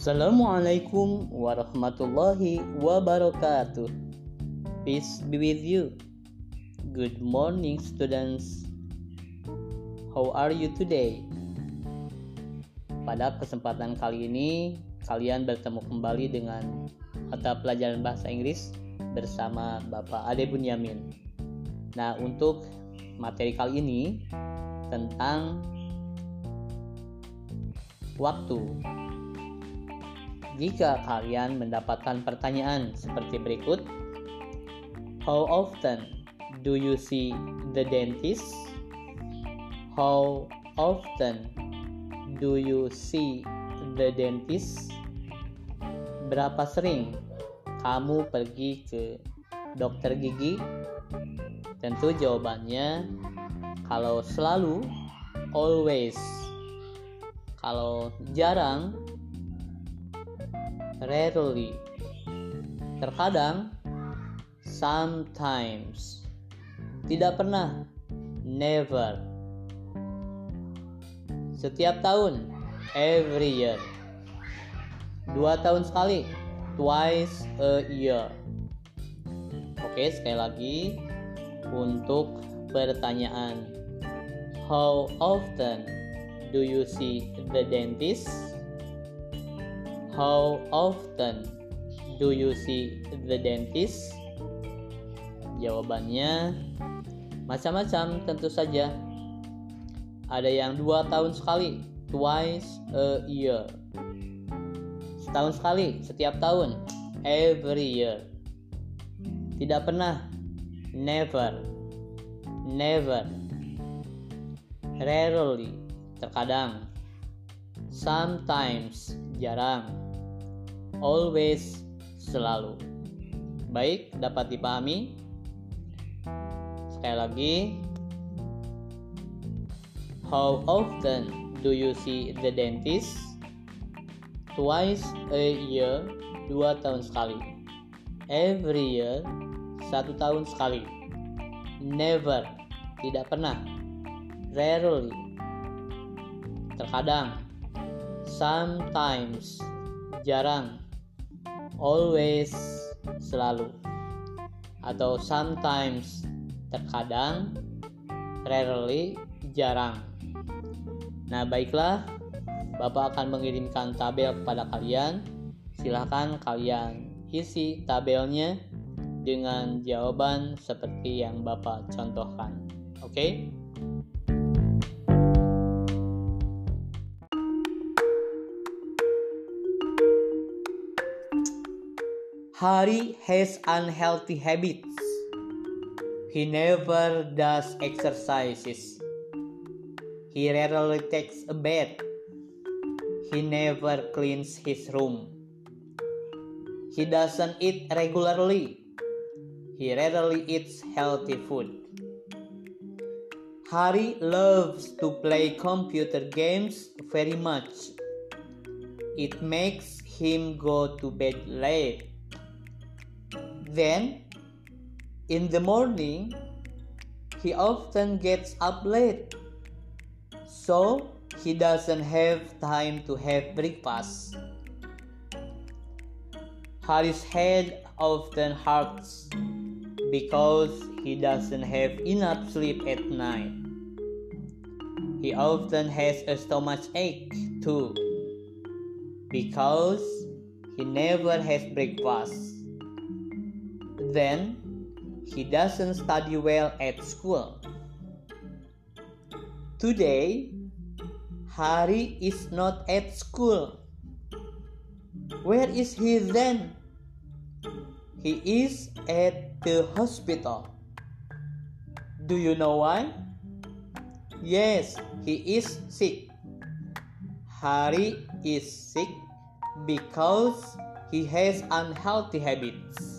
Assalamualaikum warahmatullahi wabarakatuh. Peace be with you. Good morning, students. How are you today? Pada kesempatan kali ini, kalian bertemu kembali dengan mata pelajaran bahasa Inggris bersama Bapak Ade Bunyamin. Nah, untuk materi kali ini tentang waktu jika kalian mendapatkan pertanyaan seperti berikut, How often do you see the dentist? How often do you see the dentist? Berapa sering kamu pergi ke dokter gigi? Tentu jawabannya kalau selalu always. Kalau jarang rarely. Terkadang sometimes. Tidak pernah never. Setiap tahun every year. Dua tahun sekali twice a year. Oke, sekali lagi untuk pertanyaan How often do you see the dentist? How often do you see the dentist? Jawabannya macam-macam tentu saja. Ada yang dua tahun sekali, twice a year. Setahun sekali, setiap tahun, every year. Tidak pernah, never, never, rarely, terkadang, sometimes, jarang, always, selalu. Baik, dapat dipahami? Sekali lagi, how often do you see the dentist? Twice a year, dua tahun sekali. Every year, satu tahun sekali. Never, tidak pernah. Rarely, terkadang. Sometimes, jarang always selalu. Atau sometimes terkadang rarely jarang. Nah baiklah. Bapak akan mengirimkan tabel kepada kalian. Silahkan kalian isi tabelnya dengan jawaban seperti yang Bapak contohkan. Oke? okay? Hari has unhealthy habits. He never does exercises. He rarely takes a bath. He never cleans his room. He doesn't eat regularly. He rarely eats healthy food. Hari loves to play computer games very much. It makes him go to bed late. Then, in the morning, he often gets up late, so he doesn't have time to have breakfast. Harry's head often hurts because he doesn't have enough sleep at night. He often has a stomach ache too because he never has breakfast. Then he doesn't study well at school. Today, Hari is not at school. Where is he then? He is at the hospital. Do you know why? Yes, he is sick. Hari is sick because he has unhealthy habits.